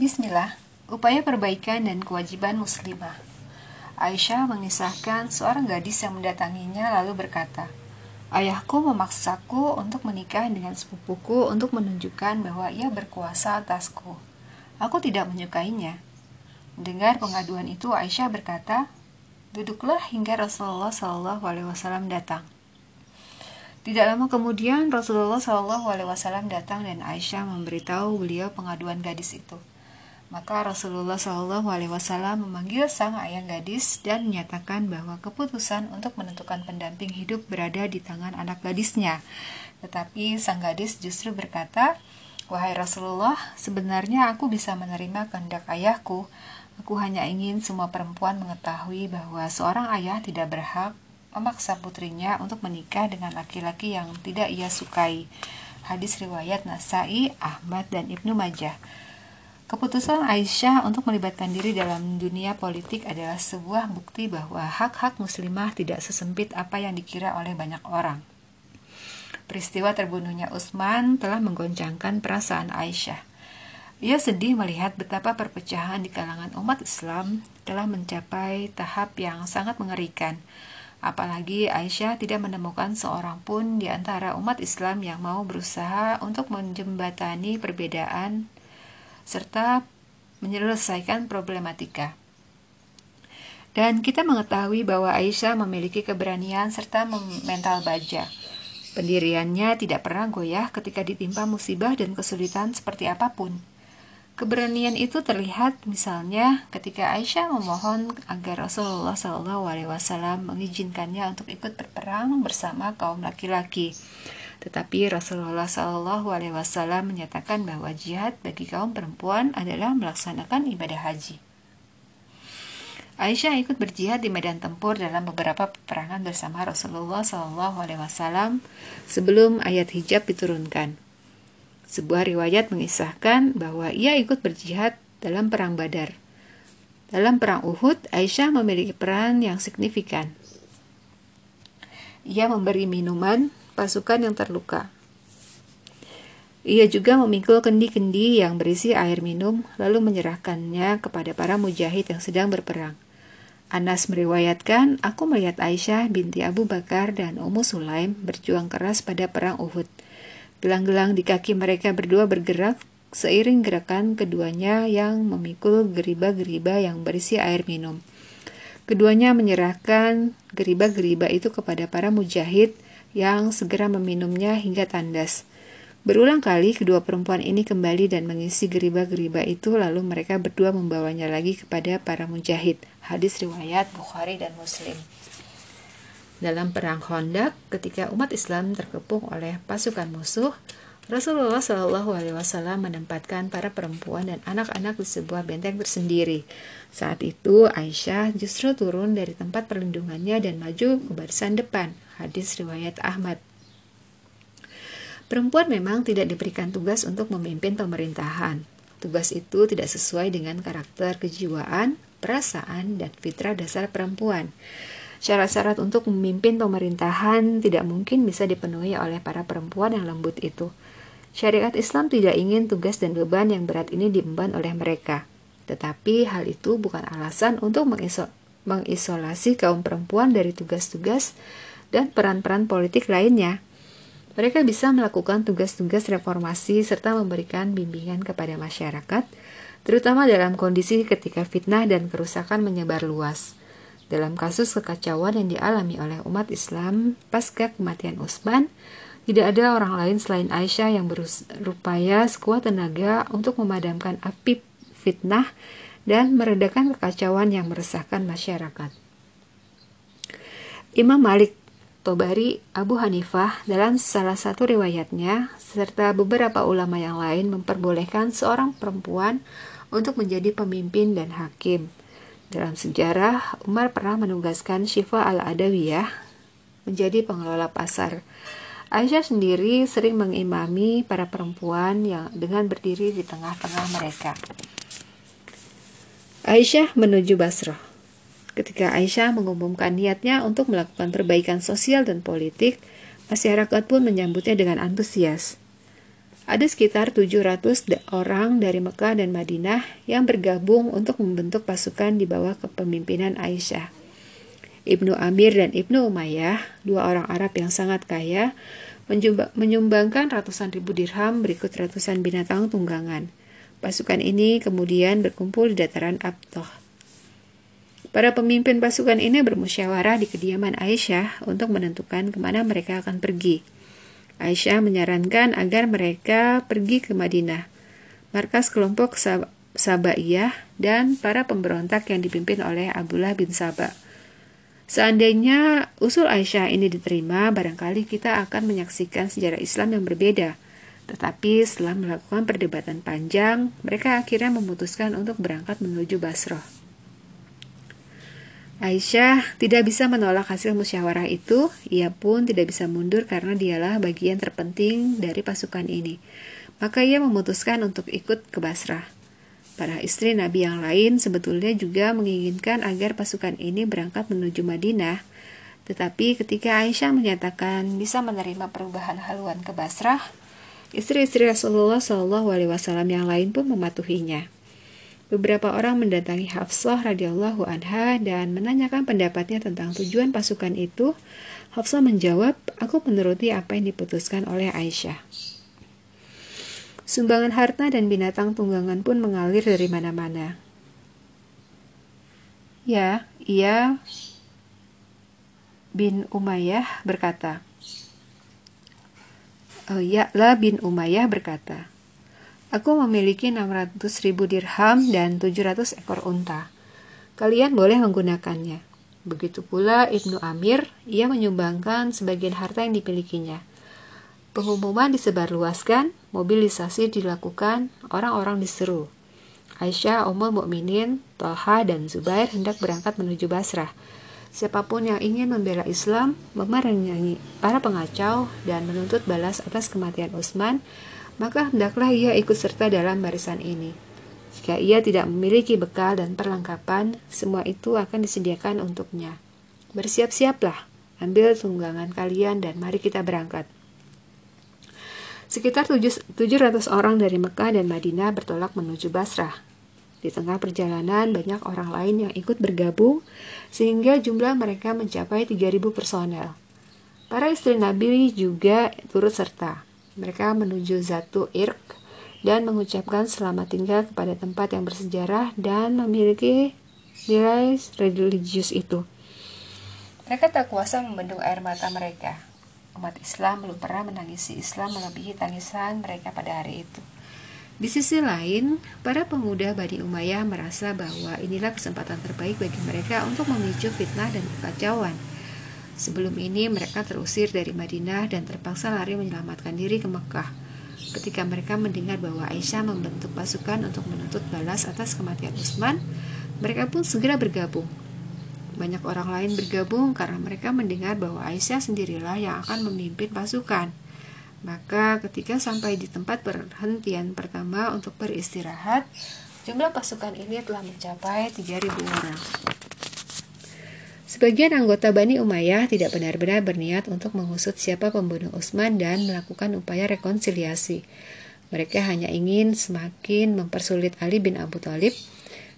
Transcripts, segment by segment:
Bismillah, upaya perbaikan dan kewajiban muslimah. Aisyah mengisahkan seorang gadis yang mendatanginya lalu berkata, Ayahku memaksaku untuk menikah dengan sepupuku untuk menunjukkan bahwa ia berkuasa atasku. Aku tidak menyukainya. Dengar pengaduan itu, Aisyah berkata, Duduklah hingga Rasulullah Wasallam datang. Tidak lama kemudian Rasulullah Wasallam datang dan Aisyah memberitahu beliau pengaduan gadis itu. Maka Rasulullah Shallallahu Alaihi Wasallam memanggil sang ayah gadis dan menyatakan bahwa keputusan untuk menentukan pendamping hidup berada di tangan anak gadisnya. Tetapi sang gadis justru berkata, Wahai Rasulullah, sebenarnya aku bisa menerima kehendak ayahku. Aku hanya ingin semua perempuan mengetahui bahwa seorang ayah tidak berhak memaksa putrinya untuk menikah dengan laki-laki yang tidak ia sukai. Hadis riwayat Nasai, Ahmad, dan Ibnu Majah. Keputusan Aisyah untuk melibatkan diri dalam dunia politik adalah sebuah bukti bahwa hak-hak muslimah tidak sesempit apa yang dikira oleh banyak orang. Peristiwa terbunuhnya Utsman telah menggoncangkan perasaan Aisyah. Ia sedih melihat betapa perpecahan di kalangan umat Islam telah mencapai tahap yang sangat mengerikan. Apalagi Aisyah tidak menemukan seorang pun di antara umat Islam yang mau berusaha untuk menjembatani perbedaan serta menyelesaikan problematika. Dan kita mengetahui bahwa Aisyah memiliki keberanian serta mental baja. Pendiriannya tidak pernah goyah ketika ditimpa musibah dan kesulitan seperti apa pun. Keberanian itu terlihat misalnya ketika Aisyah memohon agar Rasulullah SAW mengizinkannya untuk ikut berperang bersama kaum laki-laki. Tetapi Rasulullah Shallallahu Alaihi Wasallam menyatakan bahwa jihad bagi kaum perempuan adalah melaksanakan ibadah haji. Aisyah ikut berjihad di medan tempur dalam beberapa peperangan bersama Rasulullah Shallallahu Alaihi Wasallam sebelum ayat hijab diturunkan. Sebuah riwayat mengisahkan bahwa ia ikut berjihad dalam perang Badar. Dalam perang Uhud, Aisyah memiliki peran yang signifikan. Ia memberi minuman pasukan yang terluka. Ia juga memikul kendi-kendi yang berisi air minum, lalu menyerahkannya kepada para mujahid yang sedang berperang. Anas meriwayatkan, aku melihat Aisyah binti Abu Bakar dan Ummu Sulaim berjuang keras pada perang Uhud. Gelang-gelang di kaki mereka berdua bergerak seiring gerakan keduanya yang memikul geriba-geriba yang berisi air minum. Keduanya menyerahkan geriba-geriba itu kepada para mujahid yang segera meminumnya hingga tandas. Berulang kali kedua perempuan ini kembali dan mengisi geriba-geriba itu lalu mereka berdua membawanya lagi kepada para mujahid. Hadis riwayat Bukhari dan Muslim. Dalam perang Khandaq, ketika umat Islam terkepung oleh pasukan musuh, Rasulullah Shallallahu Alaihi Wasallam menempatkan para perempuan dan anak-anak di sebuah benteng tersendiri. Saat itu Aisyah justru turun dari tempat perlindungannya dan maju ke barisan depan. Hadis riwayat Ahmad. Perempuan memang tidak diberikan tugas untuk memimpin pemerintahan. Tugas itu tidak sesuai dengan karakter kejiwaan, perasaan, dan fitrah dasar perempuan. Syarat-syarat untuk memimpin pemerintahan tidak mungkin bisa dipenuhi oleh para perempuan yang lembut itu. Syariat Islam tidak ingin tugas dan beban yang berat ini diemban oleh mereka. Tetapi hal itu bukan alasan untuk mengisolasi kaum perempuan dari tugas-tugas dan peran-peran politik lainnya. Mereka bisa melakukan tugas-tugas reformasi serta memberikan bimbingan kepada masyarakat, terutama dalam kondisi ketika fitnah dan kerusakan menyebar luas. Dalam kasus kekacauan yang dialami oleh umat Islam pasca kematian Utsman, tidak ada orang lain selain Aisyah yang berupaya sekuat tenaga untuk memadamkan api fitnah dan meredakan kekacauan yang meresahkan masyarakat. Imam Malik Tobari, Abu Hanifah dalam salah satu riwayatnya, serta beberapa ulama yang lain memperbolehkan seorang perempuan untuk menjadi pemimpin dan hakim. Dalam sejarah, Umar pernah menugaskan Syifa al-Adawiyah menjadi pengelola pasar. Aisyah sendiri sering mengimami para perempuan yang dengan berdiri di tengah-tengah mereka. Aisyah menuju Basrah. Ketika Aisyah mengumumkan niatnya untuk melakukan perbaikan sosial dan politik, masyarakat pun menyambutnya dengan antusias. Ada sekitar 700 orang dari Mekah dan Madinah yang bergabung untuk membentuk pasukan di bawah kepemimpinan Aisyah. Ibnu Amir dan Ibnu Umayyah, dua orang Arab yang sangat kaya, menyumbangkan ratusan ribu dirham berikut ratusan binatang tunggangan. Pasukan ini kemudian berkumpul di dataran Abtoh. Para pemimpin pasukan ini bermusyawarah di kediaman Aisyah untuk menentukan ke mana mereka akan pergi. Aisyah menyarankan agar mereka pergi ke Madinah, markas kelompok Sab Sabaiyah dan para pemberontak yang dipimpin oleh Abdullah bin Sabah. Seandainya usul Aisyah ini diterima, barangkali kita akan menyaksikan sejarah Islam yang berbeda. Tetapi setelah melakukan perdebatan panjang, mereka akhirnya memutuskan untuk berangkat menuju Basrah. Aisyah tidak bisa menolak hasil musyawarah itu, ia pun tidak bisa mundur karena dialah bagian terpenting dari pasukan ini. Maka ia memutuskan untuk ikut ke Basrah. Para istri Nabi yang lain sebetulnya juga menginginkan agar pasukan ini berangkat menuju Madinah, tetapi ketika Aisyah menyatakan bisa menerima perubahan haluan ke Basrah, istri-istri Rasulullah Wasallam yang lain pun mematuhinya. Beberapa orang mendatangi Hafsah radhiyallahu anha dan menanyakan pendapatnya tentang tujuan pasukan itu. Hafsah menjawab, "Aku menuruti apa yang diputuskan oleh Aisyah." Sumbangan harta dan binatang tunggangan pun mengalir dari mana-mana. Ya, ia bin Umayyah berkata, oh, ya, La bin Umayyah berkata, Aku memiliki 600 ribu dirham dan 700 ekor unta. Kalian boleh menggunakannya. Begitu pula Ibnu Amir, ia menyumbangkan sebagian harta yang dimilikinya. Pengumuman disebarluaskan, mobilisasi dilakukan, orang-orang diseru. Aisyah, Ummul Mukminin, Talha, dan Zubair hendak berangkat menuju Basrah. Siapa pun yang ingin membela Islam, memerangi para pengacau, dan menuntut balas atas kematian Utsman, maka hendaklah ia ikut serta dalam barisan ini. Jika ia tidak memiliki bekal dan perlengkapan, semua itu akan disediakan untuknya. Bersiap-siaplah, ambil tunggangan kalian dan mari kita berangkat. Sekitar 700 orang dari Mekah dan Madinah bertolak menuju Basrah. Di tengah perjalanan, banyak orang lain yang ikut bergabung, sehingga jumlah mereka mencapai 3.000 personel. Para istri Nabi juga turut serta. Mereka menuju Zatu Irk dan mengucapkan selamat tinggal kepada tempat yang bersejarah dan memiliki nilai religius itu. Mereka tak kuasa membendung air mata mereka. Umat Islam belum pernah menangisi Islam melebihi tangisan mereka pada hari itu. Di sisi lain, para pemuda Bani Umayyah merasa bahwa inilah kesempatan terbaik bagi mereka untuk memicu fitnah dan kekacauan. Sebelum ini mereka terusir dari Madinah dan terpaksa lari menyelamatkan diri ke Mekah. Ketika mereka mendengar bahwa Aisyah membentuk pasukan untuk menuntut balas atas kematian Utsman, mereka pun segera bergabung. Banyak orang lain bergabung karena mereka mendengar bahwa Aisyah sendirilah yang akan memimpin pasukan. Maka ketika sampai di tempat perhentian pertama untuk beristirahat, jumlah pasukan ini telah mencapai 3.000 orang. Sebagian anggota Bani Umayyah tidak benar-benar berniat untuk mengusut siapa pembunuh Utsman dan melakukan upaya rekonsiliasi. Mereka hanya ingin semakin mempersulit Ali bin Abu Thalib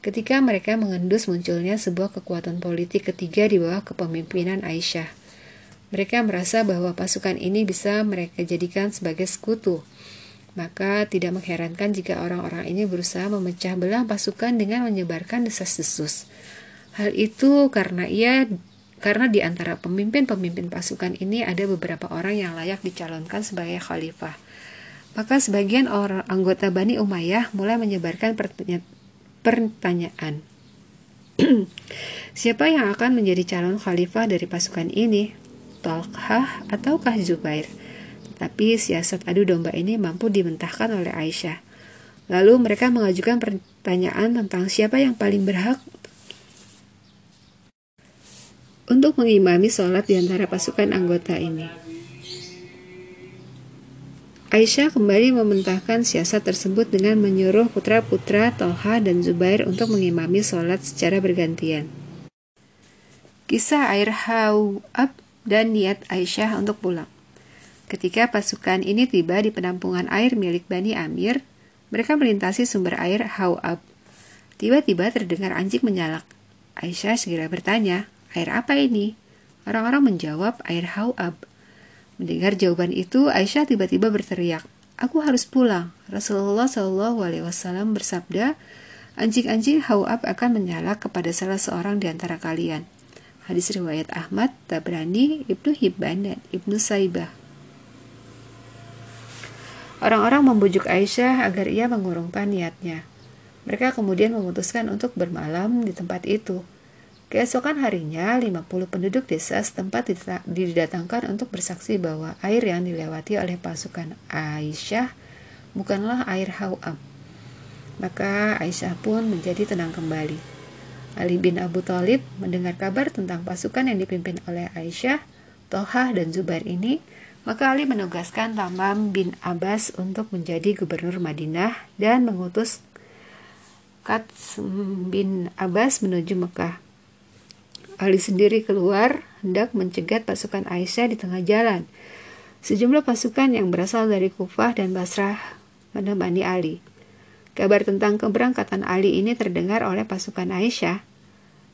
ketika mereka mengendus munculnya sebuah kekuatan politik ketiga di bawah kepemimpinan Aisyah. Mereka merasa bahwa pasukan ini bisa mereka jadikan sebagai sekutu. Maka tidak mengherankan jika orang-orang ini berusaha memecah belah pasukan dengan menyebarkan desas-desus. Hal itu karena ia karena di antara pemimpin-pemimpin pasukan ini ada beberapa orang yang layak dicalonkan sebagai khalifah. Maka sebagian orang anggota Bani Umayyah mulai menyebarkan pertanyaan. Siapa yang akan menjadi calon khalifah dari pasukan ini? Talqah ataukah Zubair? Tapi siasat adu domba ini mampu dimentahkan oleh Aisyah. Lalu mereka mengajukan pertanyaan tentang siapa yang paling berhak untuk mengimami sholat di antara pasukan anggota ini. Aisyah kembali mementahkan siasat tersebut dengan menyuruh putra-putra Tolha dan Zubair untuk mengimami sholat secara bergantian. Kisah air Hau'ab dan niat Aisyah untuk pulang. Ketika pasukan ini tiba di penampungan air milik Bani Amir, mereka melintasi sumber air Hau'ab. Tiba-tiba terdengar anjing menyalak. Aisyah segera bertanya, air apa ini? Orang-orang menjawab, air Hau'ab. Mendengar jawaban itu, Aisyah tiba-tiba berteriak, Aku harus pulang. Rasulullah Wasallam bersabda, anjing-anjing hauab akan menyala kepada salah seorang di antara kalian. Hadis riwayat Ahmad, Tabrani, Ibnu Hibban, dan Ibnu Saibah. Orang-orang membujuk Aisyah agar ia mengurungkan niatnya. Mereka kemudian memutuskan untuk bermalam di tempat itu. Keesokan harinya, 50 penduduk desa setempat didatangkan untuk bersaksi bahwa air yang dilewati oleh pasukan Aisyah bukanlah air Hau'ab. Maka Aisyah pun menjadi tenang kembali. Ali bin Abu Thalib mendengar kabar tentang pasukan yang dipimpin oleh Aisyah, Tohah, dan Zubair ini, maka Ali menugaskan Tamam bin Abbas untuk menjadi gubernur Madinah dan mengutus Kats bin Abbas menuju Mekah. Ali sendiri keluar hendak mencegat pasukan Aisyah di tengah jalan. Sejumlah pasukan yang berasal dari Kufah dan Basrah menemani Ali. Kabar tentang keberangkatan Ali ini terdengar oleh pasukan Aisyah.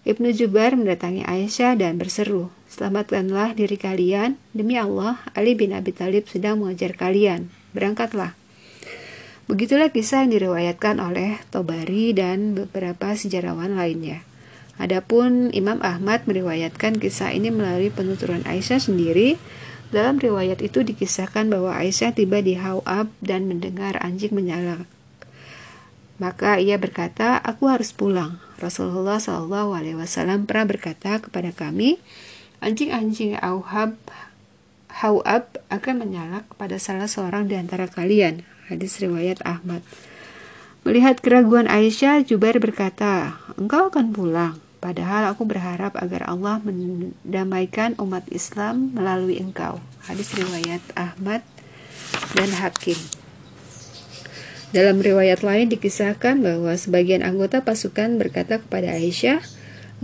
Ibnu Jubair mendatangi Aisyah dan berseru, Selamatkanlah diri kalian, demi Allah, Ali bin Abi Thalib sedang mengejar kalian. Berangkatlah. Begitulah kisah yang diriwayatkan oleh Tobari dan beberapa sejarawan lainnya. Adapun Imam Ahmad meriwayatkan kisah ini melalui penuturan Aisyah sendiri. Dalam riwayat itu dikisahkan bahwa Aisyah tiba di Hawab dan mendengar anjing menyala. Maka ia berkata, "Aku harus pulang." Rasulullah Shallallahu Alaihi Wasallam pernah berkata kepada kami, "Anjing-anjing Auhab Hawab akan menyala kepada salah seorang di antara kalian." Hadis riwayat Ahmad. Melihat keraguan Aisyah, Jubair berkata, "Engkau akan pulang." Padahal aku berharap agar Allah mendamaikan umat Islam melalui engkau. Hadis riwayat Ahmad dan Hakim. Dalam riwayat lain dikisahkan bahwa sebagian anggota pasukan berkata kepada Aisyah,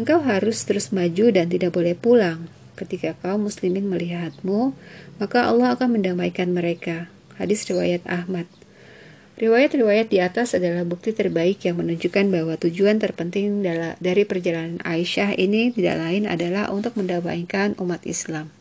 Engkau harus terus maju dan tidak boleh pulang. Ketika kaum muslimin melihatmu, maka Allah akan mendamaikan mereka. Hadis riwayat Ahmad. Riwayat-riwayat di atas adalah bukti terbaik yang menunjukkan bahwa tujuan terpenting dari perjalanan Aisyah ini tidak lain adalah untuk mendamaikan umat Islam.